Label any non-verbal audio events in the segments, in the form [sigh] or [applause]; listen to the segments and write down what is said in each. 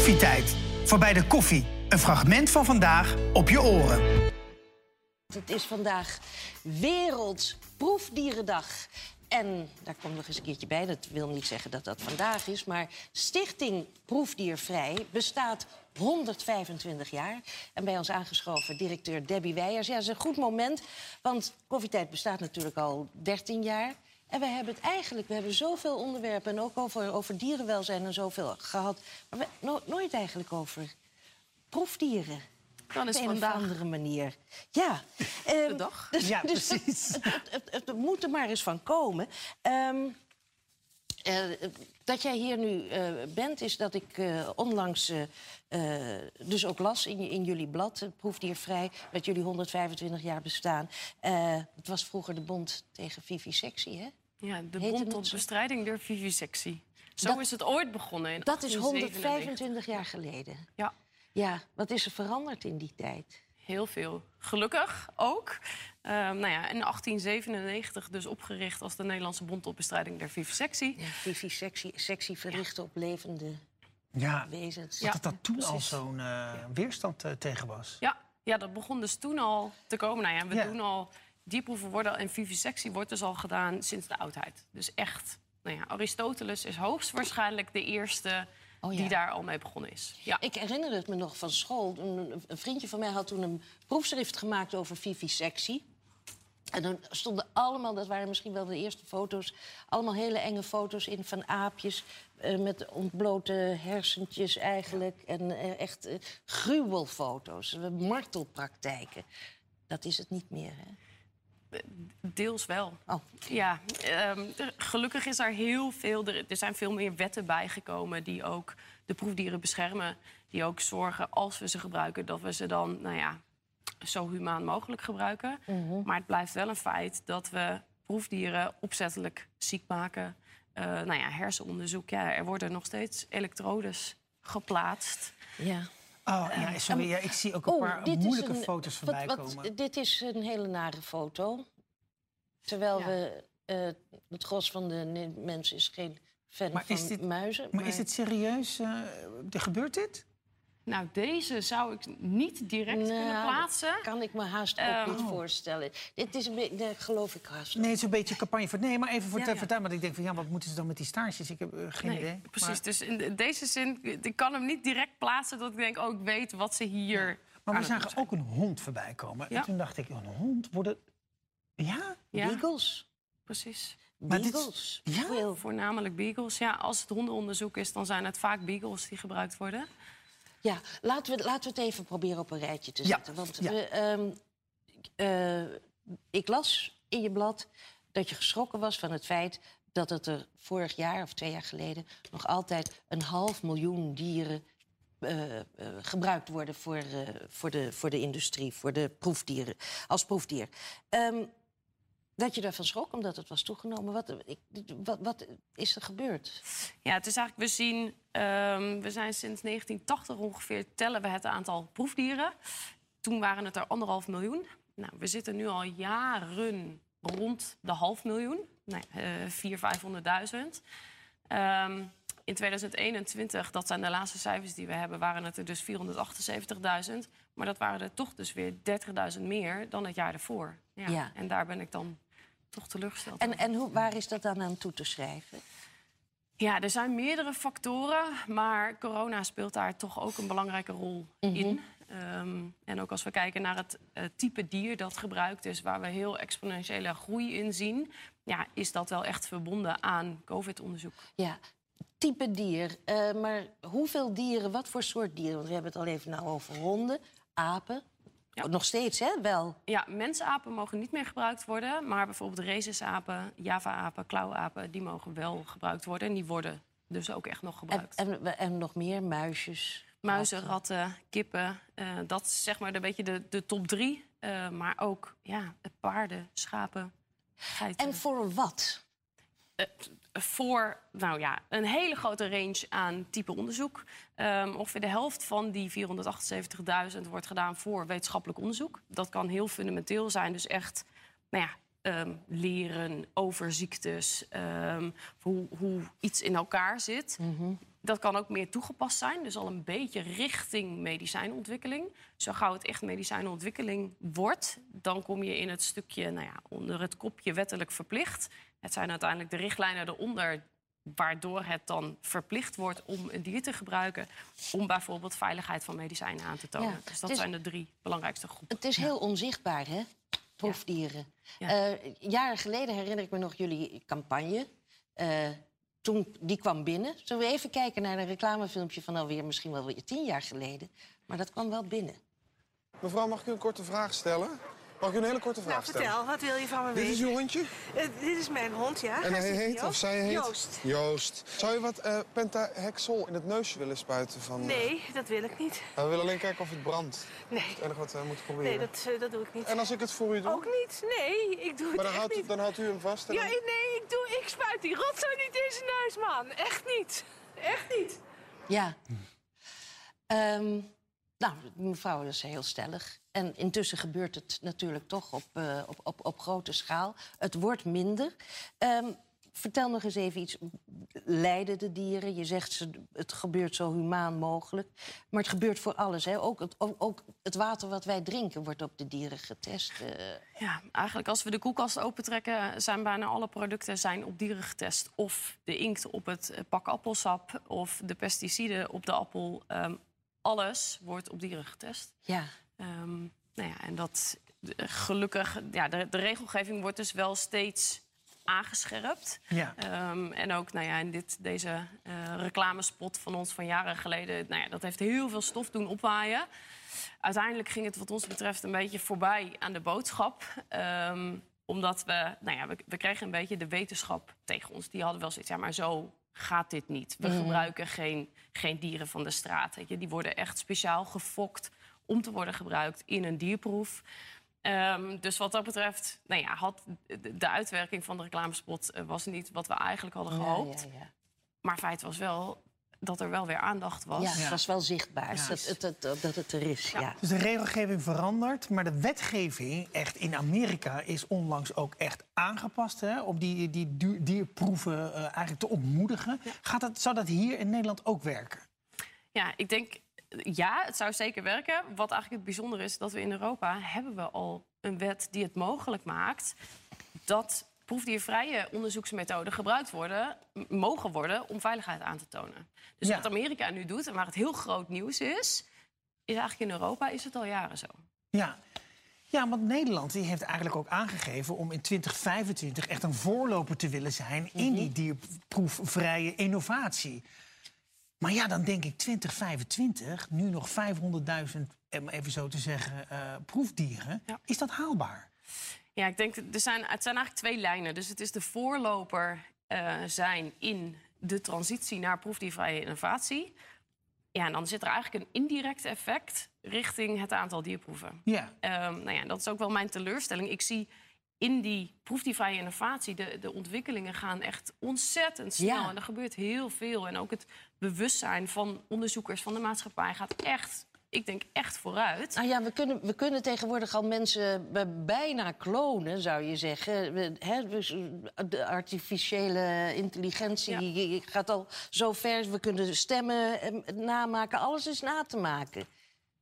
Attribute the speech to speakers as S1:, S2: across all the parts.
S1: Koffietijd. Voorbij de koffie. Een fragment van vandaag op je oren.
S2: Het is vandaag Wereldproefdierendag. En daar komt nog eens een keertje bij. Dat wil niet zeggen dat dat vandaag is. Maar Stichting Proefdiervrij bestaat 125 jaar. En bij ons aangeschoven directeur Debbie Weijers. Ja, dat is een goed moment. Want Koffietijd bestaat natuurlijk al 13 jaar. En we hebben het eigenlijk, we hebben zoveel onderwerpen... en ook over, over dierenwelzijn en zoveel gehad. Maar we, no- nooit eigenlijk over proefdieren.
S3: Dan is
S2: Op een
S3: vandaag
S2: andere manier. Ja. de
S3: dag.
S1: Ja,
S2: dus
S1: precies. [laughs]
S2: Het, het, het, het moet er maar eens van komen. Ehm, eh, dat jij hier nu eh, bent, is dat ik eh, onlangs dus ook las in, in jullie blad, Proefdiervrij, dat jullie 125 jaar bestaan. Eh, het was vroeger de Bond tegen Vivisectie, hè?
S3: Ja, de Bond tot bestrijding der vivisectie. Zo
S2: Dat-
S3: is het ooit begonnen. In
S2: Dat is
S3: 1897.
S2: 125 jaar geleden.
S3: Ja,
S2: Ja, wat is er veranderd in die tijd?
S3: heel veel. Gelukkig ook. Ehm, nou ja, in 1897 dus opgericht als de Nederlandse Bond tot bestrijding der vivisectie.
S2: Ja, Vivisectie sectie verrichten op levende
S1: Ja,
S2: wezens.
S1: dat het dat toen al zo'n eh, weerstand eh, tegen was.
S3: Ja, ja, dat begon dus toen al te komen. Nou ja, we
S1: Ja.
S3: doen al dierproeven worden en vivisectie wordt dus al gedaan sinds de oudheid. Dus echt, nou ja, Aristoteles is hoogstwaarschijnlijk de eerste
S2: Oh ja.
S3: die daar al mee begonnen is. Ja.
S2: Ik herinner het me nog van school. Een, een vriendje van mij had toen een proefschrift gemaakt over vivisectie. En dan stonden allemaal, dat waren misschien wel de eerste foto's... allemaal hele enge foto's in van aapjes... eh, met ontblote hersentjes eigenlijk. En eh, echt eh, gruwelfoto's, martelpraktijken. Dat is het niet meer, hè?
S3: Deels wel.
S2: Oh.
S3: Ja, ehm, gelukkig is er heel veel. Er, er zijn veel meer wetten bijgekomen die ook de proefdieren beschermen. Die ook zorgen als we ze gebruiken, dat we ze dan, nou ja, zo humaan mogelijk gebruiken. Maar het blijft wel een feit dat we proefdieren opzettelijk ziek maken. Eh, nou ja, hersenonderzoek. Ja, er worden nog steeds elektrodes geplaatst.
S2: Ja.
S1: Oh, ja, sorry, ja, ik zie ook een paar moeilijke foto's voorbij
S2: wat, wat-
S1: komen.
S2: Dit is een hele nare foto. Terwijl
S3: Ja.
S2: we, eh, het gros van de mensen is geen fan
S1: Maar
S2: van
S1: is dit-
S2: muizen.
S1: Maar is het serieus? er gebeurt dit?
S3: Nou, deze zou ik niet direct kunnen
S2: Nou,
S3: plaatsen.
S2: kan ik me haast ook
S3: Ehm.
S2: niet voorstellen. Dit is een beetje, geloof ik haast
S1: Nee, het is een beetje campagne voor... Nee, maar even voor
S3: Ja,
S1: te
S3: ja.
S1: vertellen. Want ik denk van, ja, wat moeten ze dan met die staartjes? Ik heb eh, geen
S3: Nee,
S1: idee.
S3: precies.
S1: Maar,
S3: Dus in de- deze zin, ik kan hem niet direct plaatsen dat ik denk, oh, ik weet wat ze hier.
S1: maar
S3: aan
S1: we zagen ook een hond voorbij komen. En
S3: Ja.
S1: toen dacht ik, een hond? Worden... Ja?
S3: Ja,
S2: Beagles.
S3: precies.
S1: Maar dit-
S2: Beagles.
S1: Ja?
S3: Voornamelijk beagles. Ja, als het hondenonderzoek is, dan zijn het vaak beagles die gebruikt worden.
S2: Ja, laten we, laten we het even proberen op een rijtje te
S1: Ja,
S2: zetten. Want
S1: ja.
S2: we, ehm, eh, ik las in je blad dat je geschrokken was van het feit dat het er vorig jaar of twee jaar geleden nog altijd een half miljoen dieren eh, eh, gebruikt worden voor, voor, de, voor de industrie, voor de proefdieren, als proefdier. Ehm, dat je daarvan schrok omdat het was toegenomen. Wat, ik, wat, wat is er gebeurd?
S3: Ja, het is eigenlijk, we zien, ehm, we zijn sinds 1980 ongeveer, tellen we het aantal proefdieren. Toen waren het er anderhalf miljoen. Nou, we zitten nu al jaren rond de half miljoen. Nee, 400.000, 500.000. Ehm, in 2021, dat zijn de laatste cijfers die we hebben, waren het er dus 478.000. Maar dat waren er toch dus weer 30.000 meer dan het jaar ervoor. Ja.
S2: Ja.
S3: En daar ben ik dan toch teleurgesteld
S2: En, en hoe, waar is dat dan aan toe te schrijven?
S3: Ja, er zijn meerdere factoren, maar corona speelt daar toch ook een belangrijke rol in. Ehm, en ook als we kijken naar het eh, type dier dat gebruikt is, waar we heel exponentiële groei in zien, ja, is dat wel echt verbonden aan COVID-onderzoek.
S2: Ja, type dier. Eh, maar hoeveel dieren, wat voor soort dieren? Want we hebben het al even nou over honden, apen.
S3: Ja.
S2: Nog steeds, hè? Wel.
S3: Ja, mensapen mogen niet meer gebruikt worden, maar bijvoorbeeld rhesusapen, java-apen, klauwapen, die mogen wel gebruikt worden. En die worden dus ook echt nog gebruikt.
S2: en, en nog meer muisjes.
S3: Muizen, ratten, kippen. eh, dat is zeg maar een beetje de, de top drie. Eh, maar ook ja, paarden, schapen, geiten.
S2: En voor wat?
S3: Voor nou ja, een hele grote range aan type onderzoek. Ehm, ongeveer de helft van die 478.000 wordt gedaan voor wetenschappelijk onderzoek. Dat kan heel fundamenteel zijn, dus echt nou ja, ehm, leren over ziektes, ehm, hoe, hoe iets in elkaar zit. Dat kan ook meer toegepast zijn, dus al een beetje richting medicijnontwikkeling. Zo gauw het echt medicijnontwikkeling wordt, dan kom je in het stukje nou ja, onder het kopje wettelijk verplicht. Het zijn uiteindelijk de richtlijnen eronder waardoor het dan verplicht wordt om een dier te gebruiken... om bijvoorbeeld veiligheid van medicijnen aan te tonen.
S2: Ja,
S3: Dus dat
S2: is-
S3: zijn de drie belangrijkste groepen.
S2: Het is heel onzichtbaar, hè? Proefdieren.
S3: Ja.
S2: Eh, jaren geleden herinner ik me nog jullie campagne. Eh, toen die kwam binnen. Zullen we even kijken naar een reclamefilmpje van alweer misschien wel weer tien jaar geleden. Maar dat kwam wel binnen.
S4: Mevrouw, mag ik u een korte vraag stellen? Mag ik u een hele korte vraag
S5: Nou,
S4: stellen?
S5: vertel, wat wil je van me
S4: Dit
S5: weten?
S4: is uw hondje?
S5: Eh, dit is mijn hond, ja.
S4: En hij heet, of zij heet?
S5: Joost.
S4: Joost. Zou je wat eh pentahexol in het neusje willen spuiten? Van, eh,
S5: Nee, dat wil ik niet.
S4: we willen alleen kijken of het brandt.
S5: Nee,
S4: Het enige wat we moeten proberen.
S5: nee dat, eh, dat doe ik niet.
S4: En als ik het voor u doe?
S5: Ook niet? Nee, ik doe het
S4: maar dan
S5: echt
S4: houdt,
S5: niet.
S4: dan houdt u hem vast. En
S5: Ja,
S4: dan-
S5: nee, ik, doe, ik spuit die rotzooi niet in zijn neus, man. Echt niet. Echt niet.
S2: Ja. Ehm, nou, mevrouw is heel stellig. En intussen gebeurt het natuurlijk toch op, eh, op, op, op grote schaal. Het wordt minder. Ehm, vertel nog eens even iets. Lijden de dieren? Je zegt ze, het gebeurt zo humaan mogelijk. Maar het gebeurt voor alles. Hè? Ook, het, ook, ook het water wat wij drinken wordt op de dieren getest. eh.
S3: Ja, eigenlijk als we de koelkast opentrekken... zijn bijna alle producten zijn op dieren getest. Of de inkt op het eh, pak appelsap... of de pesticiden op de appel. Ehm, alles wordt op dieren getest.
S2: ja.
S3: Ehm, nou ja, en dat eh, gelukkig, ja, de, de regelgeving wordt dus wel steeds aangescherpt.
S1: Ja.
S3: Ehm, en ook nou ja, in dit, deze eh, reclamespot van ons van jaren geleden, nou ja, dat heeft heel veel stof doen opwaaien. Uiteindelijk ging het wat ons betreft een beetje voorbij aan de boodschap. Ehm, omdat we, nou ja, we, we kregen een beetje de wetenschap tegen ons. Die hadden wel zoiets, ja, maar zo gaat dit niet. We gebruiken geen, geen dieren van de straat. Weet je. Die worden echt speciaal gefokt om te worden gebruikt in een dierproef. Ehm, dus wat dat betreft, nou ja, had de, de uitwerking van de reclamespot eh, was niet wat we eigenlijk hadden gehoopt.
S2: Ja, ja, ja.
S3: Maar feit was wel dat er wel weer aandacht was.
S2: ja, het was wel zichtbaar dat, het, dat, dat, dat het er is. Ja.
S1: Dus de regelgeving verandert, maar de wetgeving echt in Amerika is onlangs ook echt aangepast hè, om die, die dierproeven eh, eigenlijk te ontmoedigen. Gaat dat, zou dat hier in Nederland ook werken?
S3: Ja, ik denk, ja, het zou zeker werken. Wat eigenlijk het bijzondere is, dat we in Europa hebben we al een wet die het mogelijk maakt dat proefdiervrije onderzoeksmethoden gebruikt worden, mogen worden om veiligheid aan te tonen. Dus
S1: Ja.
S3: wat Amerika nu doet en waar het heel groot nieuws is, is eigenlijk in Europa is het al jaren zo.
S1: Ja. Ja, want Nederland die heeft eigenlijk ook aangegeven om in 2025 echt een voorloper te willen zijn in die dierproefvrije innovatie. Maar ja, dan denk ik 2025, nu nog 500.000, om even zo te zeggen, eh, proefdieren.
S3: Ja.
S1: Is dat haalbaar?
S3: Ja, ik denk, er zijn, het zijn eigenlijk twee lijnen. Dus het is de voorloper eh, zijn in de transitie naar proefdiervrije innovatie. Ja, en dan zit er eigenlijk een indirect effect richting het aantal dierproeven.
S1: Ja.
S3: Ehm, nou ja, dat is ook wel mijn teleurstelling. Ik zie in die proefdiervrije innovatie, de, de ontwikkelingen gaan echt ontzettend snel.
S2: Ja.
S3: En er gebeurt heel veel. En ook het bewustzijn van onderzoekers, van de maatschappij gaat echt, ik denk echt vooruit.
S2: Nou ja, we kunnen, we kunnen tegenwoordig al mensen bijna klonen, zou je zeggen. De artificiële intelligentie gaat al zo ver. We kunnen stemmen eh, namaken. Alles is na te maken.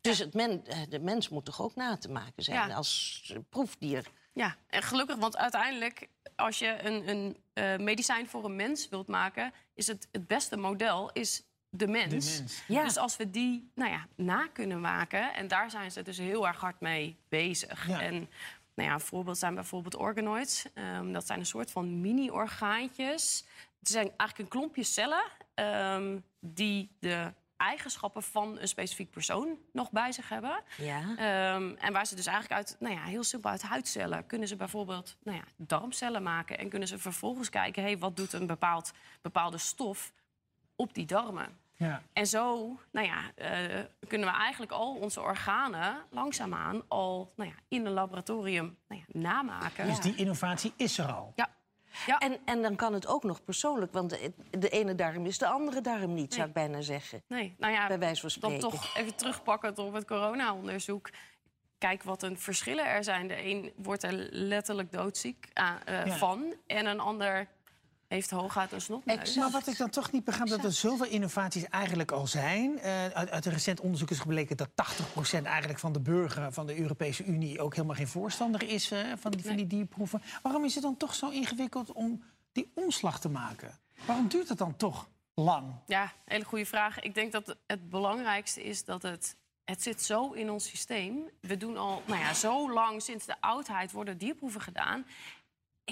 S2: Dus het men, eh, de mens moet toch ook na te maken zijn
S3: Ja.
S2: als proefdier.
S3: Ja, en gelukkig, want uiteindelijk, als je een, een eh, medicijn voor een mens wilt maken, is het het beste model is de mens.
S1: De mens.
S2: Ja.
S3: Dus als we die nou ja, na kunnen maken, en daar zijn ze dus heel erg hard mee bezig.
S1: Ja.
S3: En nou ja, een voorbeeld zijn bijvoorbeeld organoids. Ehm, dat zijn een soort van mini-orgaantjes. Het zijn eigenlijk een klompje cellen ehm, die de eigenschappen van een specifiek persoon nog bij zich hebben.
S2: Ja.
S3: Ehm, en waar ze dus eigenlijk uit, nou ja, heel simpel uit huidcellen... kunnen ze bijvoorbeeld nou ja, darmcellen maken... en kunnen ze vervolgens kijken... Hey, wat doet een bepaald, bepaalde stof op die darmen.
S1: Ja.
S3: En zo nou ja, eh, kunnen we eigenlijk al onze organen langzaamaan... al nou ja, in een laboratorium nou ja, namaken.
S1: Dus die innovatie is er al.
S3: Ja. Ja.
S2: En, en dan kan het ook nog persoonlijk, want de, de ene darm is de andere darm niet, zou ik bijna zeggen.
S3: Nee, nou ja,
S2: Bij wijze van
S3: dan
S2: spreken.
S3: toch even terugpakkend op het corona-onderzoek. kijk wat een verschillen er zijn. De een wordt er letterlijk doodziek aan- eh,
S1: Ja.
S3: van en een ander heeft hooguit een snotneus.
S2: Exact.
S1: Maar wat ik dan toch niet begrijp, dat er zoveel innovaties eigenlijk al zijn. Eh, uit, uit een recent onderzoek is gebleken dat 80% eigenlijk van de burger van de Europese Unie ook helemaal geen voorstander is eh, van, die, van die dierproeven. Waarom is het dan toch zo ingewikkeld om die omslag te maken? Waarom duurt het dan toch lang?
S3: Ja, hele goede vraag. Ik denk dat het belangrijkste is dat het... Het zit zo in ons systeem. We doen al nou ja, zo lang, sinds de oudheid, worden dierproeven gedaan.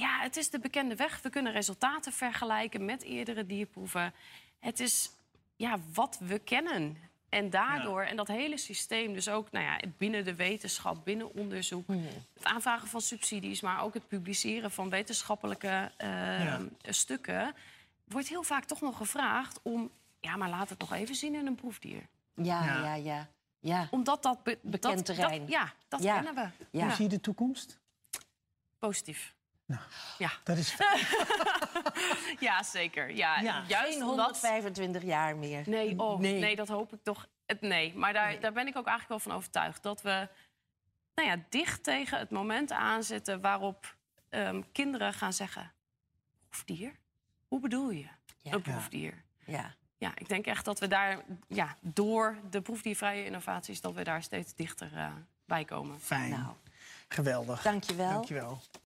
S3: Ja, het is de bekende weg. We kunnen resultaten vergelijken met eerdere dierproeven. Het is ja, wat we kennen. En daardoor, en dat hele systeem, dus ook nou ja, binnen de wetenschap, binnen onderzoek, het aanvragen van subsidies, maar ook het publiceren van wetenschappelijke eh,
S1: Ja.
S3: stukken, wordt heel vaak toch nog gevraagd om, ja, maar laat het nog even zien in een proefdier.
S2: Ja,
S1: Ja.
S2: ja, ja. ja.
S3: Omdat dat be-
S2: Bekend
S3: dat,
S2: terrein.
S3: Dat, ja, dat
S2: Ja.
S3: kennen we.
S2: Ja.
S1: Hoe zie je de toekomst?
S3: Positief.
S1: Nou.
S3: Ja.
S1: Dat is [laughs]
S3: ja, zeker. Ja,
S1: Ja.
S3: Juist
S2: Geen
S3: omdat...
S2: 125 jaar meer.
S3: Nee, oh,
S2: Nee.
S3: nee. dat hoop ik toch. Het, nee, maar daar, daar ben ik ook eigenlijk wel van overtuigd. Dat we nou ja, dicht tegen het moment aanzitten waarop ehm, kinderen gaan zeggen... Proefdier? Hoe bedoel je,
S2: Ja.
S3: een proefdier?
S2: Ja.
S3: Ja, ik denk echt dat we daar ja, door de proefdiervrije innovaties... dat we daar steeds dichter eh, bij komen.
S1: fijn.
S2: Nou,
S1: Geweldig.
S2: dankjewel.
S1: Dankjewel.